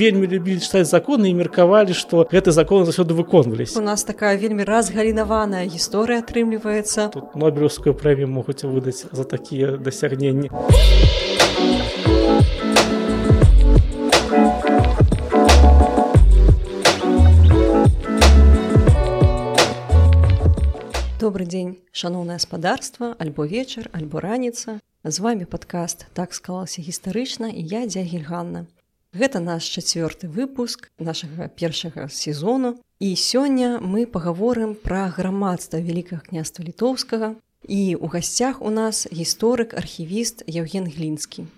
вельмі любілі чытаць законы і меркавалі што гэты закон заўсёды выконвались у нас такая вельмі разгалінаваная гісторыя атрымліваецца. Тут нобелевскую прэмію могуць выдаць за такія дасягненні. Добрый дзень шаноўнае гаспадарства альбо вечар альбо раніца. З вами падкаст так склалася гістарычна і я дзягель Ганна Гэта наш чацвёрты выпуск нашага першага сезону. І сёння мы пагаворым пра грамадства вялікага княства літоўскага. І у гасцях у нас гісторык архівіст Евген глінскі.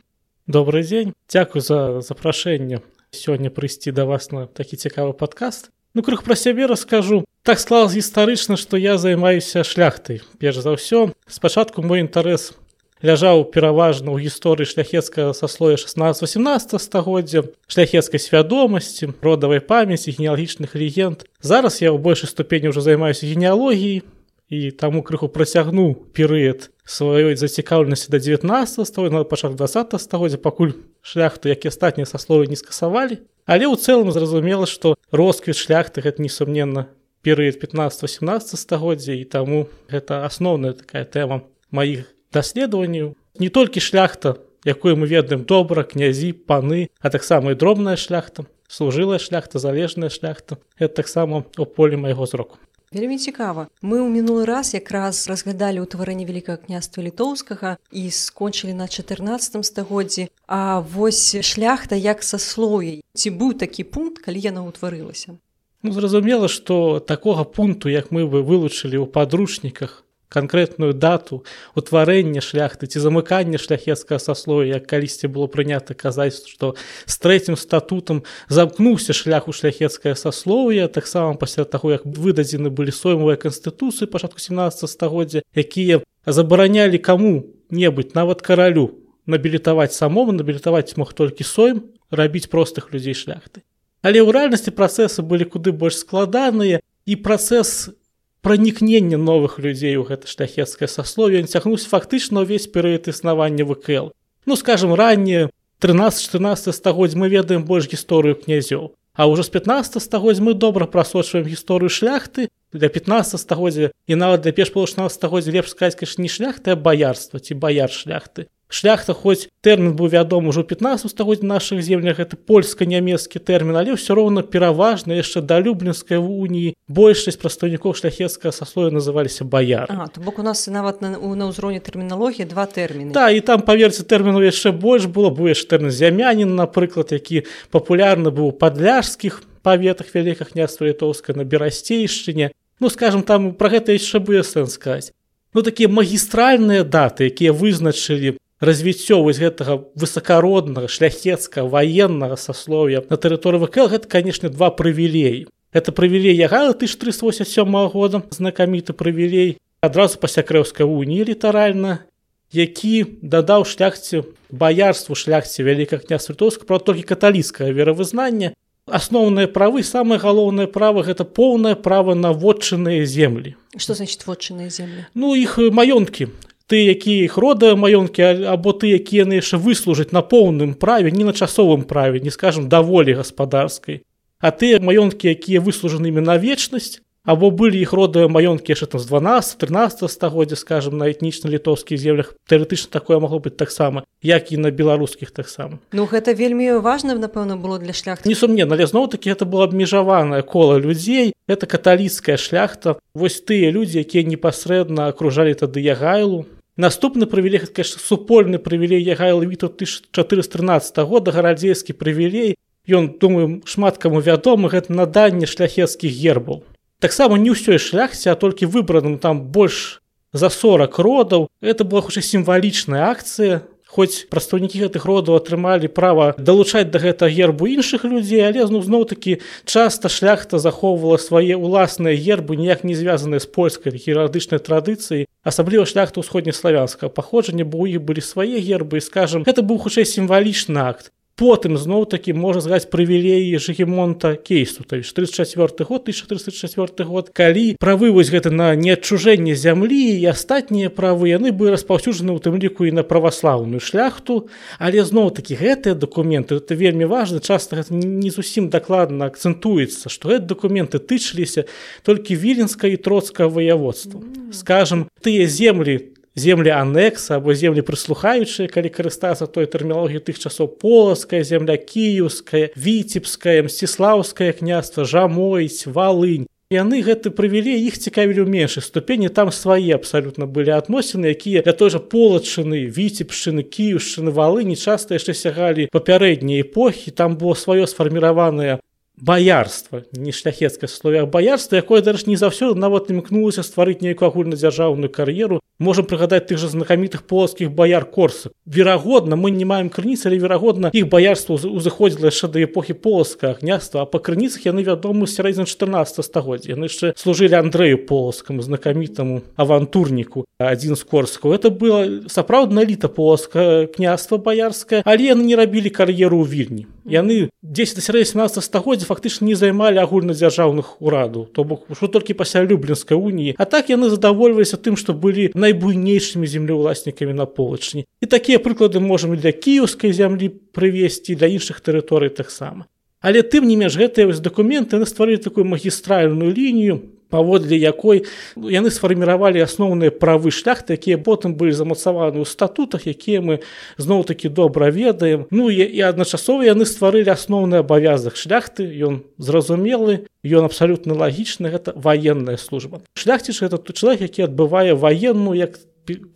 Добрый дзень. Дзякую за запрашэнне сёння прыйсці да вас на такі цікавы падкаст. Ну крых пра сябе раскажу. Так склалось гістарычна што я займаюся шляхтай. Перш за ўсё спачатку мой інтарэс ляжаў пераважна ў гісторыі шляхецкага саслоя 16-18 стагоддзя шляхецкай свядомасці родавай памяці генеалагічных легенд. Зараз я ў большай ступені ўжо займаюся генеалогіяй і таму крыху працягну перыяд сваёй зацікаўленасці да 19 стого на пачатку 20 стагоддзя пакуль шляхту як і астатнія сасловы не скасавалі. Але ў цэлым зразумела што росквіт шляхты гэта несумненна перыяд 15-18 стагоддзя і таму гэта асноўная такая тэма маіх даследаванняў не толькі шляхта якую мы ведаем добра князі паны а таксама і дробная шляхта служылая шляхта залежная шляхта. Это таксама у поле майго зроку вельмі цікава мы ў мінулы раз якраз разглядалі ўтварэнне вялікага княства літоўскага і скончылі на 14 стагоддзі А вось шляхта як саслоі ці быў такі пункт калі яна ўтварылася Ну, зразумела што такога пункту як мы бы вылучылі ў падручніках канкрэтную дату утварэння шляхты ці замыкання шляхецкага саслоя як калісьці было прынята казаць што з трэцім статутам замкнуўся шлях у шляхецкае саслоўе таксама пасля таго як выдадзены былі соймавыя канстытуцыі пачатку 17 стагоддзя якія забаранялі каму-небудзь нават каралю набілітаваць самому набілітаваць мог толькі сойм рабіць простых людзей шляхты. Але ў рэальнасці працэсы былі куды больш складаныя і працэс пранікнення новых людзей у гэта шляхецкае саслове ён цягнуўся фактычна ўвесь перыяд існавання вКл. Ну скажем ранее 13-14 стагоддзь мы ведаем больш гісторыю князёў а ўжо з 15 стагоддзь мы добра прасочваем гісторыю шляхты для 15 стагоддзя і нават для перш пол 16 стагоддзя лепш сказаць каш не шляхты а баярства ці баяр шляхты шляхта хоць тэрмін быў вядомы ўжо 15 стагоддзя нашых землях это польска-нямецкі тэрмін але ўсё роўна пераважна яшчэ да люблінскай уніі большасць прадстаўнікоў шляхецкага саслоя называліся баяр бок у нас нават на, на ўзроўні тэрміналогіі два тэрміны Да і там паверце тэрміну яшчэ больш было бо тэрмін зямянін напрыклад які папулярны быў падляжскіх паветах вяліках княства літоўска на берасцейшчыне. Ну скажем там пра гэта яшчэ будзе сэнс сказаць. Ну такія магістральныя даты якія вызначылі развіццё вось гэтага высокароднага шляхецкага военнага сасловя на тэрыторыі вКл гэта канешне два прывілей это прывілей ягала 1387 года знакаміты прывілей адразу пасля крэўскай уніі літаральна які дадаў шляхце баярству шляхце вяліка кня святоўска про толькі каталіцкае веравызнанне. Асноўныя правы самае галоўнае права гэта поўнае права на вотчыныя землі. Что значит вотчыныя землі? Ну іх маёнткі ты якія іх рода маёнткі або ты якія яны яшчэ выслужаць на поўным праве не на часовым праве не скажем даволі гаспадарскай. А тыя маёнткі якія выслужанымі на вечнасць або былі іх родыя маёнткі яшчэ там з 12 13 стагоддзя скажем на этнічна-літоўскіх землях тэарэтычна такое магло быць таксама як і на беларускіх таксама. Ну гэта вельмі важным напэўна было для шляхты? Не сумне але зноў-таки это было абмежаванае кола людзей это каталіцкая шляхта. Вось тыя людзі якія непасрэдна акружалі тады ягайлу наступны прывілей супольны прывілей ягайл віту 1413 года гарадзейскі прывілей. Ён думаю шмат каму вядомы гэта наданне шляхецкіх гербаў. Таксама не ўсёй шляхце а толькі выбраным там больш за 40 родаў. Это была хутчэй сімвалічная акцыя хоць прадстаўнікі гэтых родаў атрымалі права далучаць да гэта гербу іншых людзей але зноў зноў такі часта шляхта захоўвала свае ўласныя гербы ніяк не звязаныя з польскай герадычнай традыцыі асабліва шляхта ўсходнеславянскага паходжання бо у іх былі свае гербы. І скажем гэта быў хутчэй сімвалічны акт потым зноў такі можа згаць прывілеі жыгемонта кейсу. То есть 34 год 1334 год калі правы вось гэта на неадчужэнне зямлі і астатнія правы яны бы распаўсюджаны у тым ліку і на праваслаўную шляхту. Але зноў такі гэтыя дакументы это вельмі важна часто гэта не зусім дакладна акцэнтуецца што гэты дакументы тычыліся толькі віленска і троцкага ваяводства. Скажем тыя землі землі анекса або землі прыслухаючыя калі карыстацца той тэрмінологіі тых часоў полаская земля кіеўская віцебская мсціслаўскае княства жамойць валынь. Яны гэты прывялі іх цікавілі ў меншай ступені там свае абсалютна былі адносіны якія для той жа полачыны віцебшчыны кіўшчыны валыні часта яшчэ сягалі папярэднія эпохі. Там было сваё сфарміраванае баярства не шляхецкае слове баярства якое дарэч не заўсёды нават імкнулася стварыць нейкую агульнадзяржаўную кар'еру можем прыгадаць тых жа знакамітых полацкіх баяр корсак. Верагодна мы не маем крыніцы але верагодна іх баярства узыходзіла яшчэ да эпохі полацкага княства а па крыніцах яны вядомы сярэдзін 14 стагоддзя яны яшчэ служылі андрэю полацкаму знакамітаму авантурніку адзін з корскаў это было сапраўдна эліта полацка княства баярскае але яны не рабілі кар'еру ў вільні яны 10 сярэ 17 стагоддзя фактычна не займалі агульнадзяржаўных урадаў. То бок што толькі пасля люблінскай уніі. А так яны задавольваліся тым што былі на найбуйнейшымі землеўласнікамі на полачні і такія прыклады можам для кіеўскай зямлі прывесці для іншых тэрыторый таксама. Але тым не менш гэтыя вось дакументы на стварылі такую магістральную лінію паводле якой яны сфарміравалі асноўныя правы шляхты якія потым былі замацаваны ў статутах якія мы зноў-такі добра ведаем. Ну і, і адначасова яны стварылі асноўны абавязак шляхты. Ён зразумелы ён абсалютна лагічны гэта ваенная служба. Шляхціш это той чалавек які адбывае ваенную як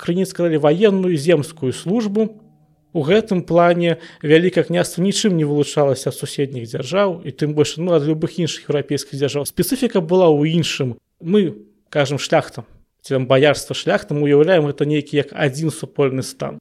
крыніц сказалі ваенную земскую службу у гэтым плане вялікае княства нічым не вылучалася ад суседніх дзяржаў і тым больш ну ад любых іншых еўрапейскіх дзяржаў. Спецыфіка была ў іншым. Мы кажам шляхтам там баярства шляхтам уяўляем это нейкі як адзін супольны стан.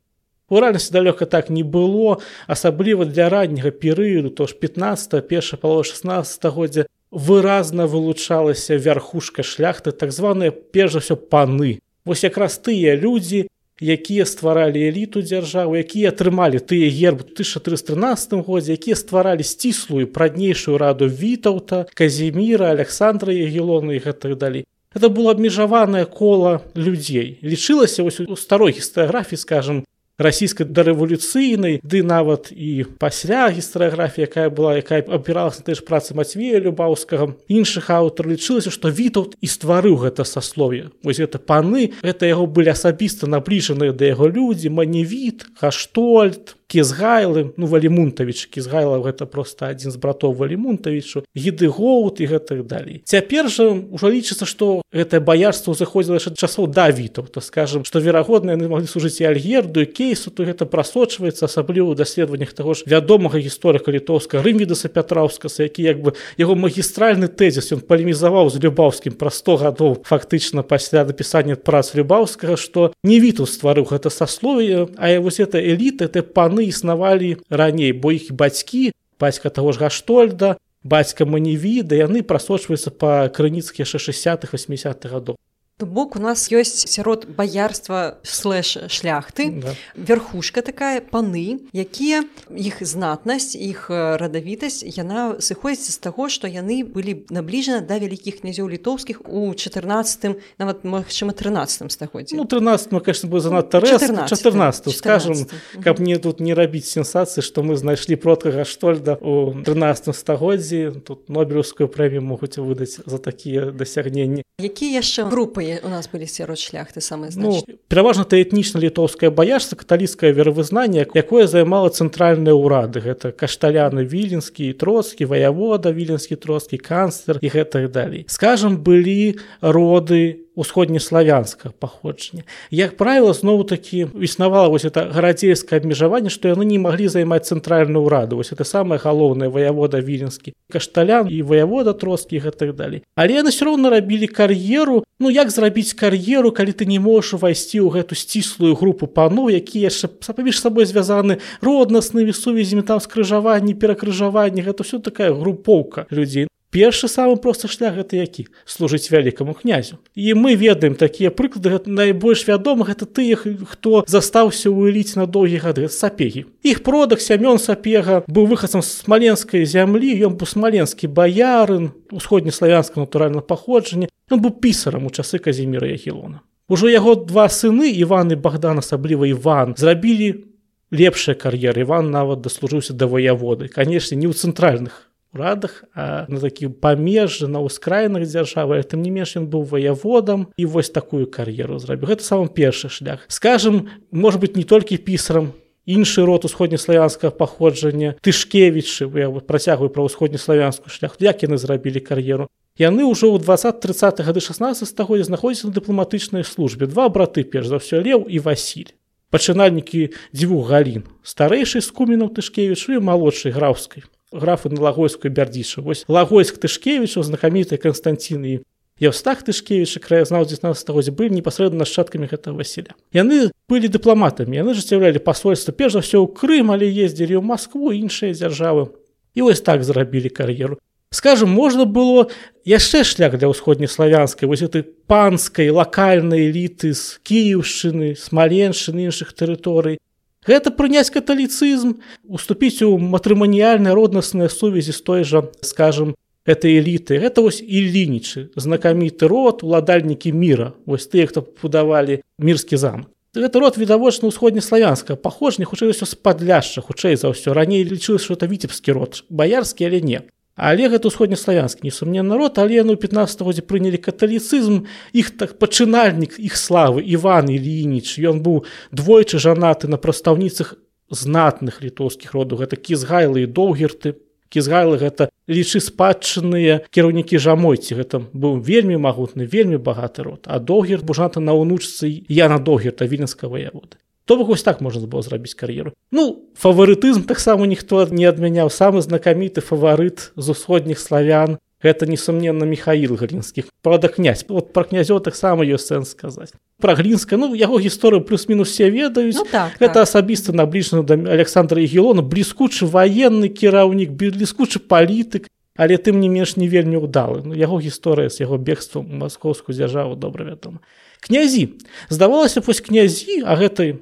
У рэальнасці далёка так не было асабліва для ранняга перыяду то ж 15 першая палова 16годдзя выразна вылучалася вярхушка шляхты так званыя перш за ўсё паны. Вось якраз тыя людзі якія стваралі эліту дзяржавы якія атрымалі тыя герб 1313 годзе якія стваралі сціслую праднейшую раду вітаўта казіміра александра егілона і гэтых далей. Это было абмежаванае кола людзей. Лічылася у старой гістаграфіі скажем расійскай дарэвалюцыйнай ды нават і пасля гістарыяграфія якая была якая абіралася ты ж працы мацвея любаўскага. Іншых аўтар лічылася што вітаўт і стварыў гэта саслове. Вось гэта паны это яго былі асабіста набліжаныя да яго людзі маневіт хаштольд кізгайлы ну валімунтавіч кізгайла гэта просто адзін з братоў валімунтавічу гіды гоут і гэтых далей цяпер жа ўжо лічыцца што гэтае баярство заходзіла яшчэ часоў давітаў то скажем што верагодна яны маглі служыць і альгерду і кейсу то гэта прасочваецца асабліва ў даследаваннях таго ж вядомага гісторыка літоўска рымвідаса пятраўскаса які як бы яго магістральны тэзіс ён палемізаваў з любаўскім пра 100 гадоў фактычна пасля напісання прац любаўскага што не віту стварыў гэта саслове а вось это эліта это пан яны існавалі раней бо іх бацькі бацька таго ж гаштольда бацька маневіда яны прасочваюцца па крыніцах яшчэ 60 80 гадоў То бок у нас ёсць сярод баярства слэш шляхты да. верхушка такая паны якія іх знатнасць іх радавітасць яна сыходзіць з таго што яны былі набліжаны да вялікіх князёў літоўскіх у 14 нават магчыма 13 стагоддзя ну 13 конечно бы занадта 14, 14 скажем каб мне тут не рабіць сенсацыі што мы знайшлі продкага штольда у 13 стагоддзі тут нобелевскую прэмію могуць выдаць за такія дасягненні якія яшчэ групы у нас былі сярод шляхты самы ну, пераважна ты этнічна літоўскае баярства каталіцкае веравызнанне якое займала цэнтральныя ўрады. Гэта кашталяны віленскі троцкі ваявода віленскі троцкі канцлер і гэтых далей. Скажем былі роды усходнеславянскага паходжання як правіла зноў такі існавала вось это гарадзейскае абмежаванне што яны не маглі займаць цэнтральную ўраду. Вось это самае галоўнае ваявода віленскі кашталян і ваявода троскі гэтых далей. Але яны все роўна рабілі кар'еру. Ну як зрабіць кар'еру калі ты не можаш увайсці ў гэту сціслую групу паноў якія яшчэ паміж сабой звязаны роднаснымі сувязямі там скрыжаванні перакрыжаванні. Гэта все такая групоўка людзей першы самы просты шлях гэта які? Служыць вялікаму князю. І мы ведаем такія прыклады найбольш вядомых это тыя хто застаўся ў эліце на доўгі гады сапегі. Іх продак сямён сапега быў выхадцам смаленскай зямлі ён быў смаленскі баярын усходнеславянска натуральна паходжанне. Ён быў пісарам у часы казіміра ягілона Ужо яго два сыны Іван і Богдан асабліва Іван зрабілі лепшая кар'ера Іван нават даслужыўся да ваяводы. Канешне не ў цэнтральных радах а на такі памежжы на ўскраінах дзяржавы тым не менш ён быў ваяводам і вось такую кар'еру зрабіў. Гэта самым першы шлях. Скажем может быть не толькі пісарам іншы род усходнеславянскага паходжання тышкевічы я працягваю пра ўсходнеславянскую шлях як яны зрабілі кар'еру. Яны ўжо ў 20 30 гады 16 стагоддзя знаходзяцца на дыпламатычнай службе. Два браты перш за ўсё леў і Васіль. Пачынальнікі дзвюх галін. Старэйшай з кумінаў тышкевічу і малодшай графскай графу на лагойскую бярдзішу вось лагойск тышкевічу знакамітай Константіны Евстах тышкевіча краязнаў 19 годзе былі непасрэдна нашчадкамі гэтага Васіля яны былі дыпламатамі яны жыццяўлялі пасольства перш за ўсё ў Крым але ездзілі ў Маскву іншыя дзяржавы і вось так зрабілі кар'еру скажем можна было яшчэ шлях для ўсходнеславянскай вось этой панскай лакальнай эліты з кіеўшчыны смаленшчыны іншых тэрыторый гэта прыняць каталіцызм уступіць у матрыманіяльнай роднасныя сувязі з той жа скажем этой эліты гэта вось ільлінічы знакаміты род уладальнікі мира вось тыя хто будавалі мірскі зам это род відавочна ўсходнеславянска пахожне хутчэй ўсё з падляшча. Хутчэй за ўсё раней лічылася что это віцебскі род баярскі але не Але гэта ўсходнеславянскі несумнен народ, але яны ў 15 годзе прынялі каталіцызм іх так пачынальнік іх славы Іван Ілініч ён быў двойчы жанаты на прадстаўніцах знатных літоўскіх родаў гэта кізгайлы і доўгерты кізгайлы гэта лічы спадчынныя кіраўнікі жамойці. Гэта быў вельмі магутны вельмі багаты род. А доўгер бужата на ўнучцы Яна доўгерта віленскага вояводы то бок вось так можна было зрабіць кар'еру ну фаварытызм таксама ніхто не адмяняў самы знакаміты фаварыт з усходніх славян гэта несумненна михаил глінскіх правда князь. Вот про князё таксама ёсць сэнс сказаць про глінска ну яго гісторыю плюс-мінус все ведаюць ну, так, это так. асабіста набліжаны да александра егілона бліскучы военны кіраўнік бліскучы палітык але тым не менш не вельмі ўдалы ну, яго гісторыя з яго бегствам маскоўскую дзяржаву добра вядома князі. Здавалася вось князі а гэтай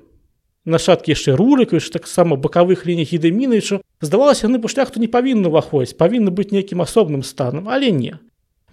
нашаткі яшчэ рурыкавіш таксама бакавых ліній гідэміначу здавалася яны па шляхту не павінны ўваходзіць павінны быць нейкім асобным станам але не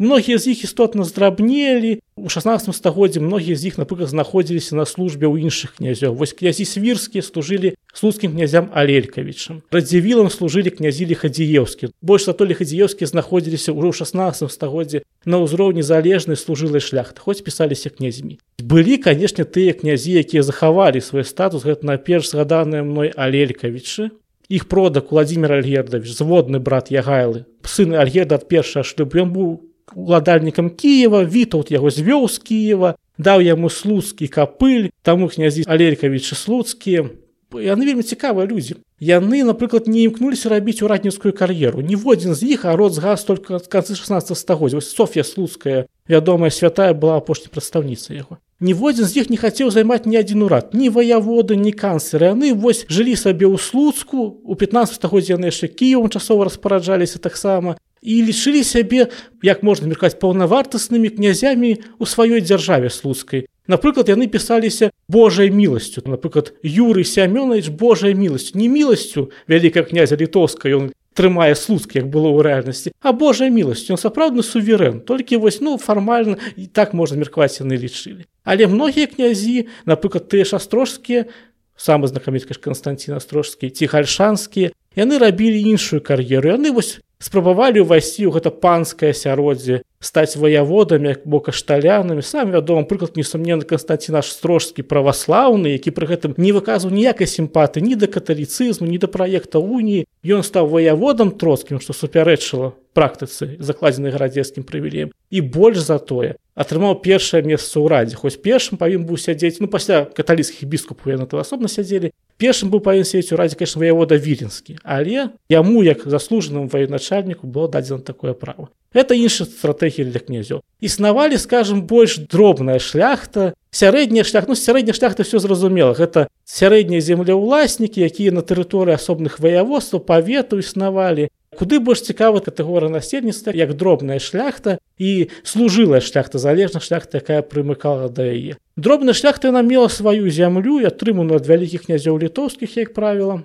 многія з іх істотна здрабнелі. У 16 стагоддзе многія з іх напрыклад знаходзіліся на службе ў іншых князёў. Вось князі свірскія служылі слуцкім князям алелькавічам радзівілам служылі князі лихадзіеўскі больш за то лихадзіеўскі знаходзіліся ўжо ў 16 стагоддзе на ўзроўні залежнай служылай шляхты хоць пісаліся князьмі. Былі канешне тыя князі якія захавалі свой статус гэта наперш згаданыя мной алелькавічы іх продак владимир альгердавіч зводны брат ягайлы сын альгерда ад першага шлюб ён быў уладальнікам Киева вітаут яго звёў з Киева даў яму слуцкі капыль таму князі алелькавічы слуцкія яны вельмі цікавыя людзі яны напрыклад не імкнуліся рабіць урадніцкую кар'еру. Ніводзін з іх а род згас только з канцы 16 стагоддзя. Софья слуцкая вядомая святая была апошняй прадстаўніца яго. Ніводзін з іх не хацеў займаць ні адзін урад. Ні ваяводы ні канцлеры. Яны вось жылі сабе ў слуцку. У 15 стагоддзя яны яшчэ кіевам часова распараджаліся таксама і лічылі сябе як можна меркаць паўнавартаснымі князямі ў сваёй дзяржаве слуцкай. Напрыклад яны пісаліся Божай міласцю напрыклад юрый сямёнович Божай міласцю не міласцю вялікая князя літоўска ён трымае слуцк як было ў рэальнасці а Божай міласцю сапраўдны суверэн толькі вось ну фармальна і так можна меркаваць яны лічылі. Але многія князі напрыклад тыя ж астрожскія самы знакаміткаш Константин астрожскі ці гальшанскія яны рабілі іншую кар'еру. Яны вось спрабавалі ўвайсці ў гэта панскае асяроддзе стаць ваяводамі бо кашталянамі. Сам вядома прыклад несумненны Константин наш строжскі праваслаўны які пры гэтым не выказваў ніякай сімпаты ні да каталіцызму ні да праекта уніі. Ён стаў ваяводам троцкім што супярэчыла практыцы закладзенай гарадзецкім прывілеем. І больш за тое атрымаў першае месца ў радзе хоць першым павін быў сядзець ну пасля каталіцкіх біскупаў яны то асобна сядзелі першым быў павін сець у радзе конечно ваявода віленскі але яму як заслужаным военачальніку было дадзена такое право. Это іншая стратегія для князёў існавалі скажем больш дробная шляхта. Сярэдняя шлях ну сярэдняя шляхта все зразумела гэта сярэднія землеўласнікі якія на тэрыторыі асобных ваяводстваў павету існавалі куды больш цікава катэгорыя насельніцтва як дробная шляхта і служылая шляхта залежна шляхта якая прымыкала да яе. Дробная шляхта яна мела сваю зямлю і атрыманую ад вялікіх князёў літоўскіх як правіла.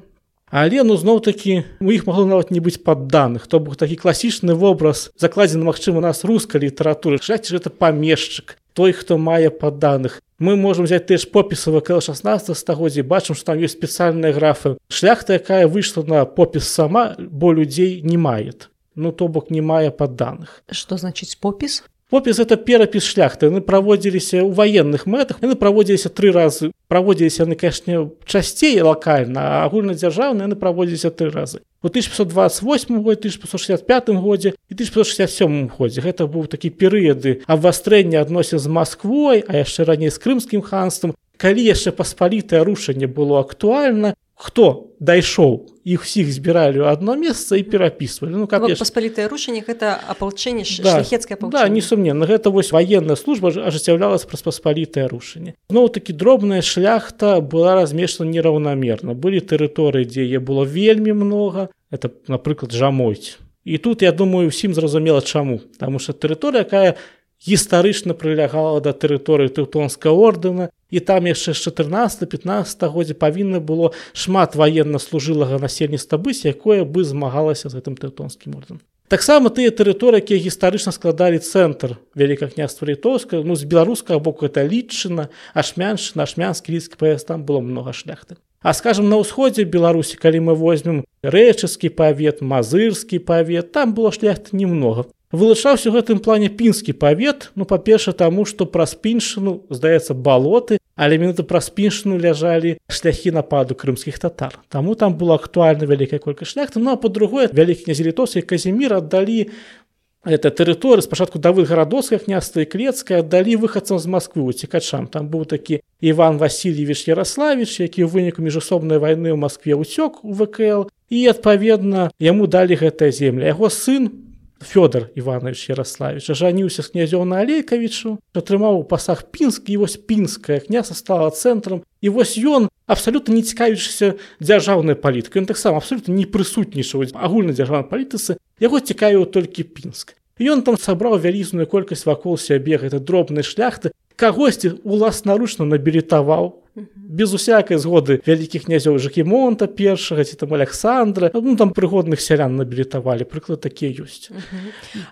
Але ну зноў такі у іх магло нават не быць падданых. То бок такі класічны вобраз закладзены магчыма у нас рускай літаратуры. Шляхці гэта памешчык той хто мае падданых мы можемм взять ты ж попісы вКл 16 стагоддзя бачым што там ёсць спецыяльныя графы. Шляхта якая выйшла на попіс сама бо людзей не мает. Ну то бок не мае падданых что значыць попіс Попіс это перапіс шляхты. Яны праводзіліся ў ваенных мэтах яны праводзіліся тры разы праводзіліся яны канешне часцей лакальна агульнадзяржаўны яны праводзіліся тры разы у 1528 год 1565 годзе і 1567 годзе гэта быў такі перыяды абвастрэння адносін з Масквой а яшчэ раней з крымскім ханствам. Калі яшчэ паспалітае рушанне было актуальна хто дайшоў іх усіх збіралі ў одно месца і перапісвалі ну как паспалітае рушанне гэта апалчэнне да, да, несумненно гэта вось военная служба ажыццяўлялась праз паспалітае рушанне зноў такі дробная шляхта была размешана нераўнамерна былі тэрыторыі дзе е было вельмі много. Это напрыклад жамойць і тут я думаю усім зразумела чаму потому что тэрыторыя якая гістарычна прылягала да тэрыторыі тэўтонска ордэна і там яшчэ з 14-15 годзе павінна было шмат военно-служылага насельніцтва быць якое бы змагалася з гэтым тэўтонскім ордэн таксама тыя тэрыторыі якія гістарычна складалі цэнтр вяліка княства літоўска ну з беларускага боку это лічына ашмянш нашмянскі лідскі паяс там было много шляхты. А скажем на ўсходзе беларусі калі мы возьмем рэчыскі павет мазырскі павет там было шляхта немного вылучаўся у гэтым плане пінскі павет ну па-перша таму што праз піншыну здаецца балоты але мінуты праз піншыну ляжалі шляхі нападу крымскіх татар. Таму там было актуальна вялікая колькасць шляхты ну а по-другое вялікі князелітос і казімір аддалі это тэрыторы спачатку давы гарадоцкая княства і клецкая аддалі выхадцам з Масквы уцікачам там быў такі Іван Васильевич Ярославич які ў выніку міжусобнай вайны ў Маскве ўцёк у ВКл і адпаведна яму далі гэтая земля. Яго сын Фёдор Іванович Ярославич ажаніўся з князёў на алейкавічу, атрымаў у пасах пінскі і вось пінская княса стала цэнтрам. І вось ён абсалютна не цікавішся дзяржаўнай палітыкай. Ён таксама абсолютно не прысутнічаў агульнай дзяржаўнай палітыцы, яго цікавіў толькі пінск. Ён там сабраў вялізную колькасць вакол сябе гэта дробнай шляхты, кагосьці уласнаручна набілітаваў. Без усякай згоды вялікіх князёў жакімонта першага ці там александра ну там прыгодных сялян набілітавалі прыклад такія ёсць.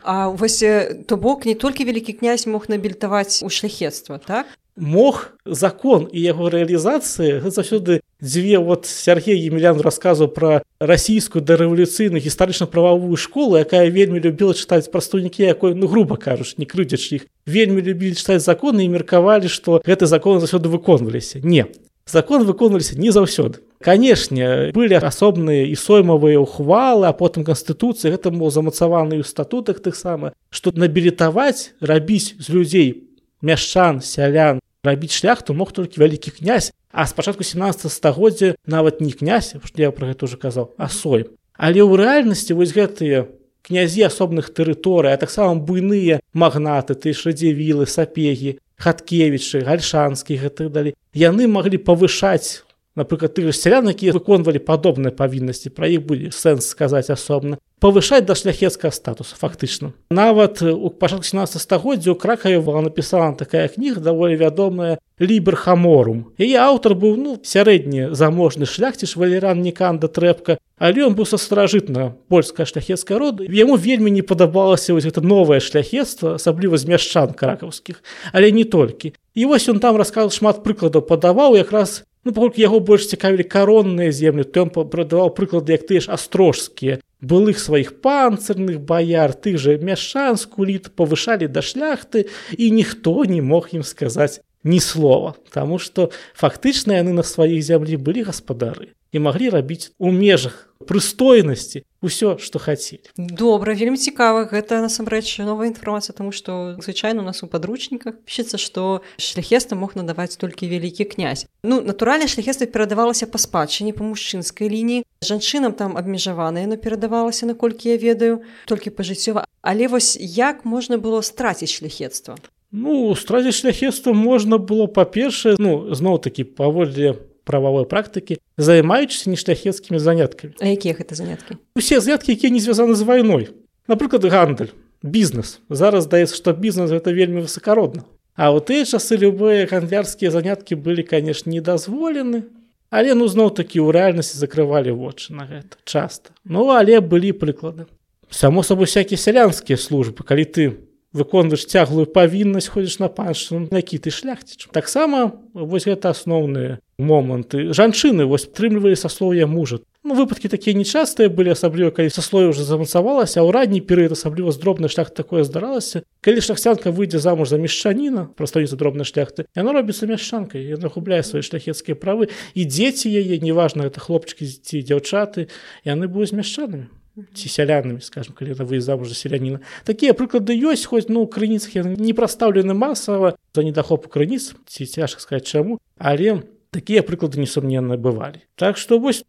А вось то бок не толькі вялікі князь мог набілітаваць у шляхетства так мог закон і яго рэалізацыі заўсёды дзве вот Сергей емельян расказваў пра расійскую дарэвалюцыйную гістарычна-прававую школу якая вельмі любіла чытаць прастаўнікі якой ну грубо кажуш не крыдзяч іх вельмі любілі чытаць законы і меркавалі што гэты закон заўсёды выконваліся не закон выконваліся не заўсёды канешне былі асобныя і соймавыя ухвалы а потым канстытуцыі гэта было замацаваны ў статутах тыхсама што набілітаваць рабіць з людзей мяшчан сялян рабіць шляхту мог толькі вялікі князь а спачатку 17 стагоддзя нават не князь я про гэта уже казаў а сой. Але ў рэальнасці вось гэтыя князі асобных тэрыторый а таксама буйныя магнаты ты шадзевілы сапегі хаткевічы гальшанскі гэтых далі яны маглі павышаць напрыклад ты сялян якія выконвалі падобныя павіннасці пра іх будзе сэнс сказаць асобна павышаць да шляхецкага статуса фактычна нават у пачатку 17 стагоддзя у кракаве была напісана такая кніга даволі вядомая лібер хаморум яе аўтар быў ну сярэдні заможны шляхціш валеран ніканда трэпка але ён быў са старажытна польская шляхецкая рода. Яму вельмі не падабалася вось гэта новае шляхецтва асабліва з мяшчан кракаўскіх але не толькі і вось ён там расказал шмат прыкладаў падаваў якраз Ну, паколькі яго больш цікавілі каронныя землі то ён прадаваў прыклады як ты ж астрожскія былых сваіх панцырных баяр тых жа мяшчанску літ павышалі да шляхты і ніхто не мог ім сказаць ні слова Таму што фактычна яны на сваіх зямлі былі гаспадары і маглі рабіць у межах прыстойнасці ўсё што хацелі добра вельмі цікава. Гэта насамрэч новая інфармацыя тому што звычайна у нас у падручніках пішацца што шляхеста мог надаваць толькі вялікі князь. Ну натуральна шляхества перадавалася па спадчыне па мужчынскай лініі. Жанчынам там абмежавана яно перадавалася наколькі я ведаю толькі пажыццёва. Але вось як можна было страціць шляхетства ну страціць шляхетства можна было па-першае ну зноў такі паводле прававой практыкі займаючыся нешляхецкімі заняткамі А якія гэта заняткі усе заняткі якія не звязаны з вайной напрыклад гандаль. Бізнес зараз здаецца што бізнес гэта вельмі высокародна А ў тыя часы любыя гандлярскія заняткі былі канешне не дазволены але ну зноў такі ў рэальнасці закрывалі вочы на гэта часта ну але былі прыклады само сабой всякие сялянскія службы калі ты выконваеш цяглую павіннасць ходзіш на паншчыну які ты шляхціч. Таксама вось гэта асноўныя моманты. Жанчыны вось трымлівалі саслоўя мужа. Ну выпадкі такія нечастыя былі асабліва калі саслоя уже замацавалася ў ранні перыяд асабліва з дробнай шлях такое здаралася. Калі шляхцянка выйдзе замуж за мешчаніна прадстаўніца дробнай шляхты яна робіцца мяшчанкай яна губляе свае шляхецкія правы і дзеці яе неважна это хлопчыкі ці дзяўчаты яны будуць мяшчанамі ці сялянамі скажем калі вы замуж за селяніна такія прыклады ёсць хоць ну крыніцах не прастаўлены масава за недахопу крыніц ці цяжка сказать чаму але такія прыклады несумненна бывалі так што вось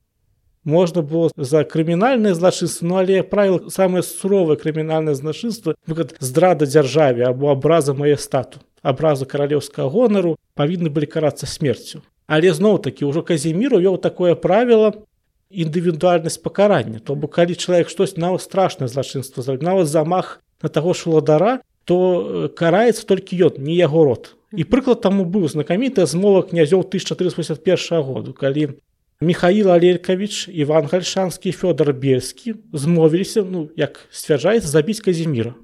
можна было за крымінальнае злачынства ну але правіл самае суровае крымінальнае значынства здрада дзяржаве або абраза мае стату абразу каралеўскага гонару павінны былі карацца смерцю але зноў такі ўжо казіміру вёў такое правіла індывідуальнасць пакарання то бок калі чалавек штось нават страшнае злачынства нават замах на таго ж уладара то э, караецца толькі ён не яго род. І прыклад таму быў знакамітая змова князёў 1481 году калі михаил алелькавіч иван гальшанскі фёдор бельскі змовіліся ну як сцвярджаецца забіць казіміра.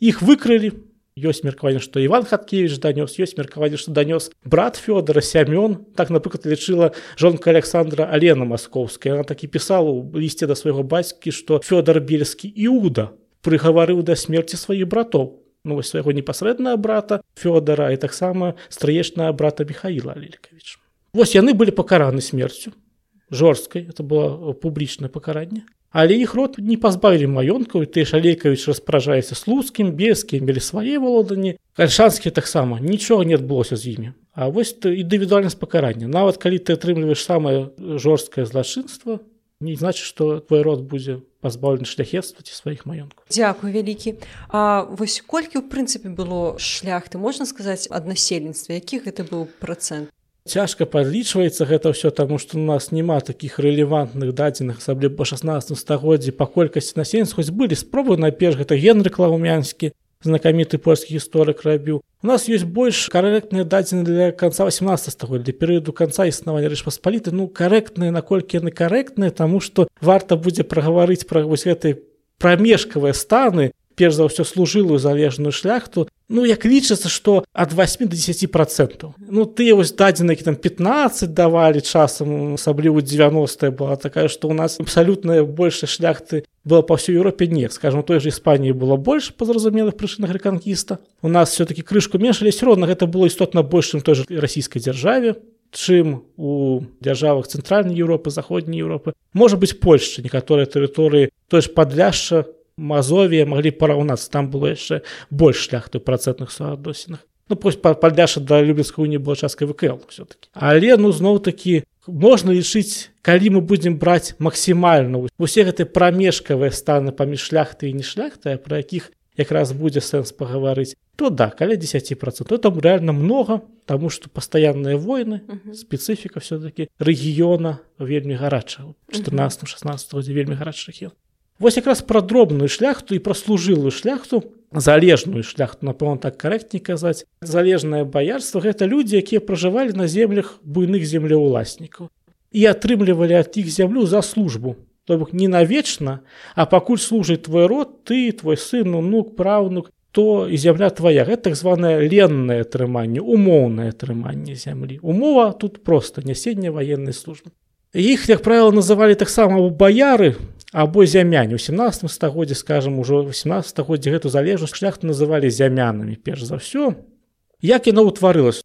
Іх выкрылі ёсць меркаванне што иван хаткевич данёс ёсць меркаванне што данёс брат фёдора сямён. Так напрыклад лічыла жонка александра алена маскоўская она такі пісала у лісце да свайго бацькі што фёдор бельскі іуда прыгаварыў да смерці сваіх братоў. Ну свайго непасрэднага брата фёдора і таксама страечнага брата михаила алелькавіч вось яны былі пакараны смерцю. Жорсткай. Это было публічнае пакаранне але іх род не пазбавілі маёнткаў ты шалейкавіч распражаецца слуцкім бескім мелі свае валоданні. Альшанскі таксама нічога не адбылося з імі. А вось ты індывідуальнасць пакарання нават калі ты атрымліваеш самае жорсткае злачынства не значит что твой род будзе пазбаўлены шляхетства ці сваіх маёнткаў. Дякую вялікі. А вось колькі ў прынцыпе было шляхты можна сказаць ад насельніцтва які гэта быў працэнт цяжка падлічваецца гэта ўсё таму што у нас няма такіх рэлевантных дадзеных асабліва па 16 стагоддзі па колькасці насельніц хоць былі спробы найперш гэта генры клаумянскі знакаміты польскі гісторык рабіў. У нас ёсць больш карэктныя дадзены для канца 18 стагоддзя для перыяду канца існавання рэч паспаліты ну карэктныя наколькі яны карэктныя таму што варта будзе прагаварыць пра вось гэтай прамежкавыя станы перш за ўсё служылую залежную шляхту ну як лічыцца што ад 8 до 10 процентаў ну ты вось дадзены там 15 давалі часам асабліва 90 была такая што у нас абсалютная большая шляхты была па ўсёй Еўропе не скажем той же Іспаніі было больш па зразумелых прычынах рэканкіста. У нас все-таки крышку меншались роўна гэта было істотна большым той же расійскай дзяржаве чым у дзяржавах цэнтральнай Еўропы заходняй Еўропы. Можа быць Польшча некаторыя тэрыторыі той ж падляшча мазовія маглі параўнацца там было яшчэ больш шляхты працэнтных суадносінах ну пусть падляша да любецкую не была часткай вКл все-таки але ну зноў такі можна лічыць калі мы будзем браць максімальна усе гэты прамежкавыя станы паміж шляхты і не шляхтая пра якіх якраз будзе сэнс пагаварыць то да каля 10 процент там реально много тому что пастаянныя войны спецыфіка все-таки рэгіёна вельмі гарача 14 16 вельмі гарачых ел Вось якраз пра дробную шляхту і праслужылую шляхту залежную шляхту напэўна так карэктней казаць залежнае баярства гэта людзі якія пражывалі на землях буйных землеўласнікаў і атрымлівалі ад іх зямлю за службу. То бок не навечна а пакуль служыць твой род ты твой сын унук праўнук то і зямля твоя. Гэта так званое леннае атрыманне умоўнае атрыманне зямлі умова тут просто няседня военной службы. Іх як правіла называлі таксама баяры або зямяне у 17 стагоддзе скажем ужо 18 стагоддзе гэту залежнасць шляхту называлі зямянамі перш за ўсё. Як яно ўтварылася?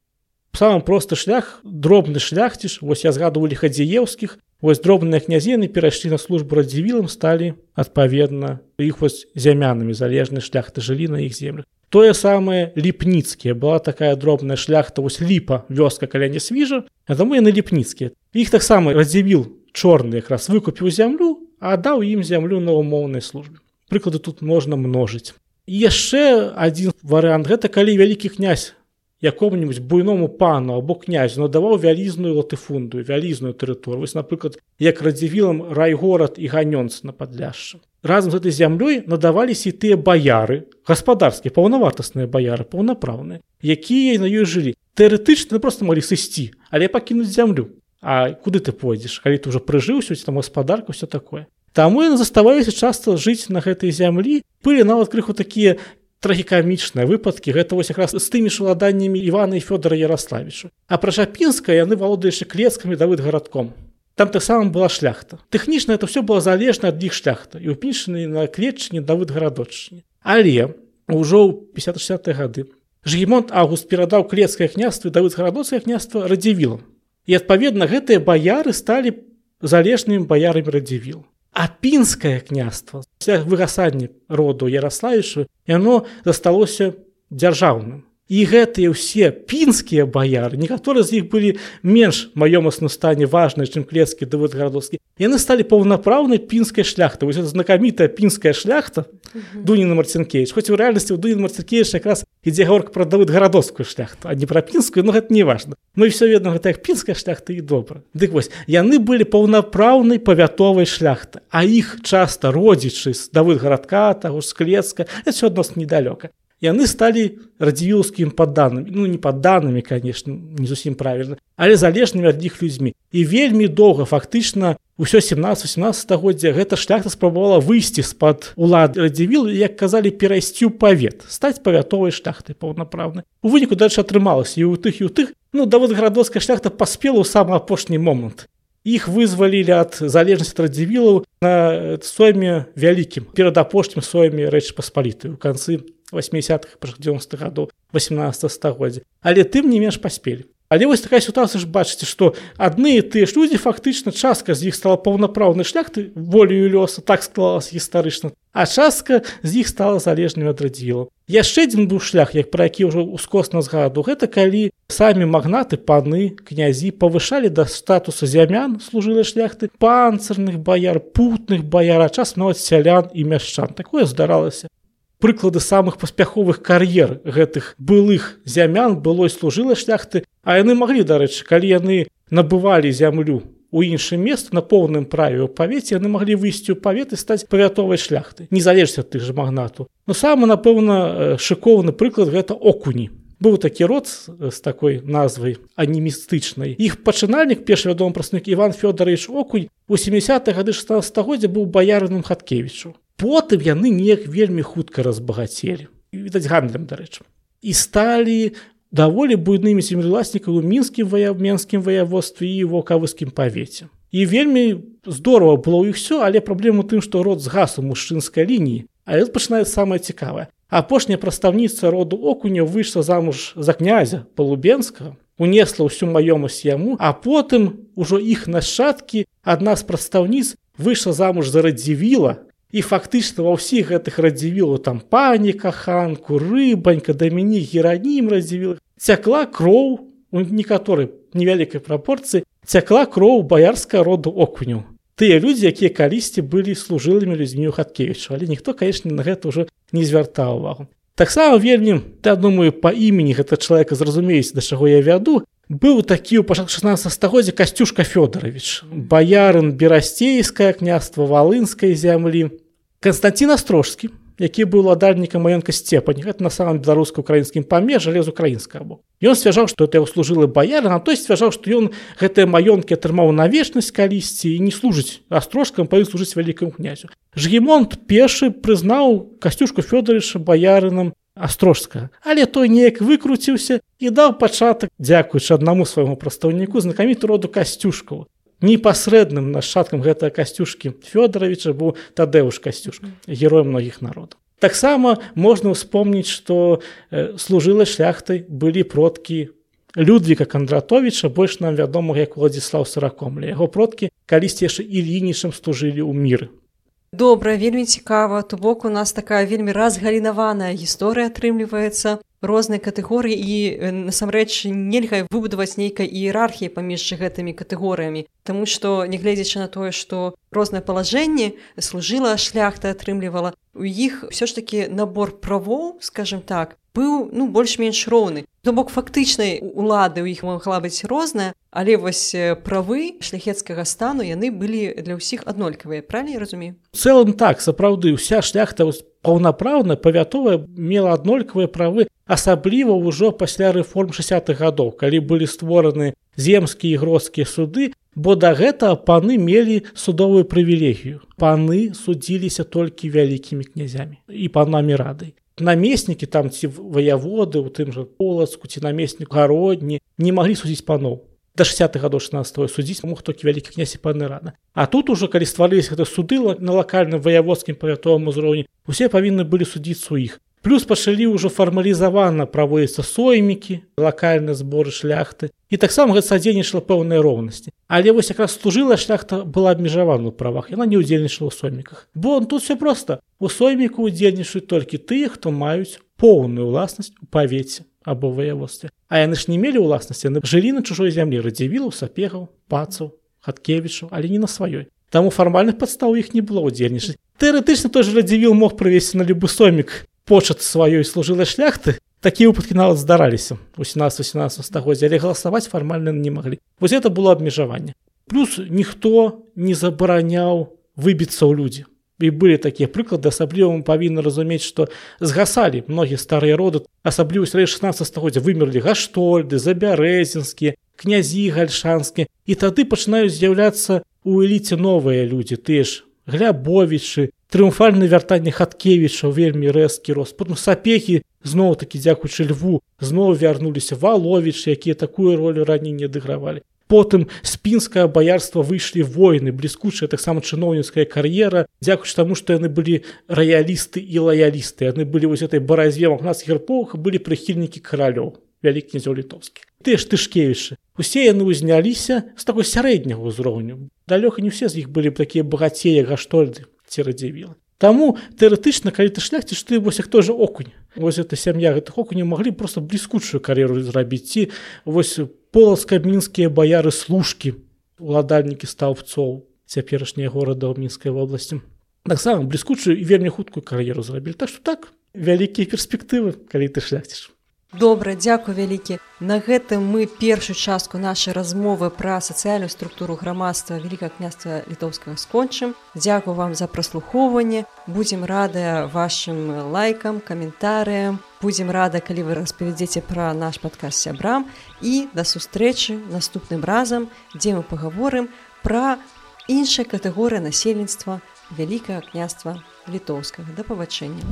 Самым просты шлях дробны шляхціш вось я згадывалі хадзіеўскіх вось дробныя князены перайшлі на службу радзівілам сталі адпаведна іх вось зямянамі залежны шляхты жылі на іх землях. Тое самае ліпніцкія. Была такая дробная шляхта вось ліпа вёска каля не свіжа а таму яны ліпніцкія. Іх таксама радзівіл чорны якраз выкупіў зямлю а даў ім зямлю на умоўнай службе. Прыклады тут можна множыць яшчэ адзін варыянт гэта калі вялікі князь якому-нибудь буйному пану або князю надаваў вялізную латыфундую вялізную тэрыторыю. Вось напрыклад як радзівілам райгорад і ганёнц на падляшча разам з этой зямлёй надаваліся і тыя баяры гаспадарскія паўнавартасныя баяры паўнапраўныя якія на ёй жылі. Тэарэтычна просто могли сысці але пакінуць зямлю А куды ты пойдзеш калі ты уже прыжыўся там гаспадарка все такое Таму яны заставаліся часта жыць на гэтай зямлі былі нават крыху такія трагікамічныя выпадкі гэта вось якраз з тымі ж уладаннямі Івана і Фёдора Ярославічу А пра жапінска яны валодаючы клецкамі давыд гарадком там таксама была шляхта. Тэхнічна это все было залежна ад іх шляхта і ўпішаны на клетчыне давыд гарадочыне але ўжо ў 50 гады Жгемонт Август перадаў клецкае княства давыд гарадоцкае княства радзівілам і адпаведна гэтыя баяры сталі залежнымі баярамі радзівіл. А пінскае княства выгасанне роду Ярославішу яно засталося дзяржаўным і гэтыя ўсе пінскія баяры некаторыя з іх былі менш маёмасна стане важныя чым клецкі давод гарадоскі яны сталі паўнапраўнай пінскай шляхты вось знакамітая пінская шляхта дуніна марцінкевич хоць у рэальнасці у дуін марцінкевич якраз ідзе гаворка пра давыд гарадоскую шляхту а не пра пінскую ну гэта не важна мы все ведна гэта як пінская шляхта і добра. Дык вось яны былі паўнапраўнай павятовай шляхты а іх часта родзічы з давыд гарадка таго ж склецка все адносна недалёка яны сталі радзівілскім падданным ну не падданымі конечно не зусім правільна але залежнымі ад іх людзьмі. І вельмі доўга фактычна ўсё 17-18стагоддзя гэта шляхта спрабавала выйсці з-пад улад радзівіл як казалі перайсцю павет стаць павятовай шляхтай паўнапраўнай. У выніку дальше атрымалася і у тых і у тых ну да вот гарадоцкая шляхта паспела ў самы апошні момант. Іх вызвалілі ад залежнасці радзівілаў на сойме вялікім перад апошнім сойме рэчы паспаліты ў канцы 80-х 90-х гадоў 18 стагоддзя але тым не менш паспелі. Але вось такая сітуацыя ж бачыце што адны тыя ж людзі фактычна частка з іх стала паўнапраўнай шляхты волею лёса так склалась гістарычна а частка з іх стала залежнымі ад радзілу яшчэ адзін быў шлях як пра які ўжо ускосна згаду гэта калі самі магнаты паны князі павышалі да статуса зямян служылі шляхты панцырных баяр путных баяра час нават сялян і мяшчан. Такое здаралася прыклады самых паспяховых кар'ер гэтых былых зямян было служыла шляхты а яны маглі дарэчы калі яны набывалі зямлю у іншым мест на поўным праве ў павеце яны маглі выйсці ў павет і стаць павятовай шляхты. Незалежся ад тых жа магнату. Но самы напэўна шыкоўны прыклад гэта окуні. Быў такі род з такой назвай анімістычнай. Іх пачынальнік першы вядомы праснік Іван Фёдарович окунь у 70 гады 16стагоддзя быў баярыным хаткевічу потым яны неяк вельмі хутка разбагацелі. Відаць гандлем дарэчы. І сталі даволі буйнымі землеласнікаў у мінскім ваяменскім ваяводстве і вокавыскім павеце. І вельмі здорово было іх все але праблема тым што род згас у мужчынскай лініі. Але пачынае самае цікавае. Апошняя прадстаўніца роду окуня выйшла замуж за князя полубенска унесла ўсю маёмасць яму а потым ужо іх нашчадкі адна з прадстаўніц выйшла замуж за радзівіла і фактычна ва ўсіх гэтых радзівілу там паніка ханку рыбанька да мяне геранім радзівіла цякла кроў у некаторай невялікай прапорцыі цякла кроў баярска роду окуню. Тыя людзі якія калісьці былі служылымі людзьмі у хаткевічу. Але ніхто канешне на гэта ўжо не звяртаў увагу. Таксама вельмі я думаю па імені гэта чалавека зразумеюць да чаго я вяду быў такі ў пачатку 16 стагоддзя касцюшка фёдорович баярын берасцейскае княства валынскай зямлі Константин Астрожскі, які быў уладальнікам маёнка сцепань, гэта на самом беларуска-украінскім памежа лез украінска бок. Ён сцвяжаў, што это служылы баяр, на той сцвяжаў, што ён гэтыя маёнткі атрымаў на вечнасць калісьці і не служыць астрожкам павін служыць вялікаму князю. Жгемонт першы прызнаў касцюшку Фёдоровича баярынам астрожска, але той неяк выкруціўся і даў пачатак, дзякуючы аднаму свайму прадстаўніку знакаміту роду касцюшкаў непасрэдным нашчадкам гэтага касцюшкі фёдоровича быў тадэуш касцюшка герой многіх народаў. Таксама можна ўспомніць што э, служыла шляхтай былі продкі людвіка кандратовича больш нам вядома як владзіслав сыракомля яго продкі калісьці яшчэ і лінічым служылі ў міры. Добра вельмі цікава. То бок у нас такая вельмі разгалінаваная гісторыя атрымліваецца розныя катэгорыі і насамрэч нельга выбудаваць нейкай іерархіі паміж гэтымі катэгорыямі. Таму што нягледзячы на тое што рознае палажэнне служыла шляхта атрымлівала у іх все ж таки набор правоў скажем так быў ну больш-менш роўны. То бок фактычнай улады ў іх магла быць розная але вось правы шляхецкага стану яны былі для ўсіх аднолькавыя правильно разумею? Цэлым так сапраўды ўся шляхта паўнапраўна павятовая мела аднолькавыя правы асабліва ўжо пасля рэформ 60-х гадоў калі былі створаны земскія і гродскія суды бо да гэтага паны мелі судовую прывілегію паны судзіліся толькі вялікімі князямі і панамі радай намеснікі там ці ваяводы у тым жа полацку ці намеснік гародні не маглі судзіць паноў да 60 гадоў 16 судзіць мог толькі вялікі князь і паны рана А тут ужо калі стварыліся гэта суды на лакальным ваяводскім павятовым узроўні усе павінны былі судзіцца ў іх плюс пачалі ўжо фармалізавана праводзіцца соймікі лакальныя зборы шляхты. І таксама гэта садзейнічала пэўнай роўнасці але вось якраз служыла шляхта была абмежавана ў правах яна не ўдзельнічала ў сойміках бо он тут все просто. У сойміку удзельнічаюць толькі тыя хто маюць поўную ўласнасць у павеце або ваяводстве А яны ж не мелі ўласнасці яны жылі на чужой зямлі радзівілу сапегаў пацаў хаткевічу але не на сваёй. Таму фармальных падстаў іх не было ўдзельнічаць. Тэарэтычна той же радзівіл мог правесці на любы соймік почат сваёй служылай шляхты. Такія выпадкі нават здараліся. У 17-18 стагоддзя але галасаваць фармальна не маглі. Вось это было абмежаванне. Плюс ніхто не забараняў выбіцца ў людзі і былі такія прыклады асабліва мы павінны разумець што згасалі многія старыя роды асабліва сярэ 16 стагоддзя вымерлі гаштольды забярэзінскія князі гальшанскі і тады пачынаюць з'яўляцца у эліце новыя людзі ты ж глябовічы трыумфальна вяртанне хаткевіча вельмі рэзкі рост. Потым сапехі зноў такі дзякуючы льву зноў вярнуліся валовіч якія такую ролю раней не адыгравалі потым спінскае баярства выйшлі войны бліскучая таксама чыноўніцкая кар'ера дзякуючы таму што яны былі раялісты і лаялісты. Яны былі вось этой баразве магнацкіх эпох былі прыхільнікі каралёў вялік князёў літовскі ты ж тышкевішы. Усе яны ўзняліся з такой сярэдняга ўзроўню. Далёка не ўсе з іх былі такія багацея гаштольды ці радзівіла Таму тэарэтычна калі ты шляхціш ты вось як той же окунь. Вось эта сям'я гэтых окуней маглі просто бліскучую кар'еру зрабіць ці вось полацка мінскія баяры служкі уладальнікі стаўцоў цяперашняя горада ў мінскай вобласці. Таксама бліскучую і вельмі хуткую кар'еру зрабілі. Так што так вялікія перспектывы калі ты шляхціш добра дзякуй вялікі. На гэтым мы першую частку нашай размовы пра сацыяльную структуру грамадства вялікае княства літоўскага скончым. Дзякую вам за праслухоўванне. Будзем радыя вашим лайкам каментарыям. Будзем рада калі вы распавядзеце пра наш падказ сябрам. І да сустрэчы наступным разам дзе мы пагаворым пра іншая катэгорыя насельніцтва вялікае княства літоўскага. Да пабачэння.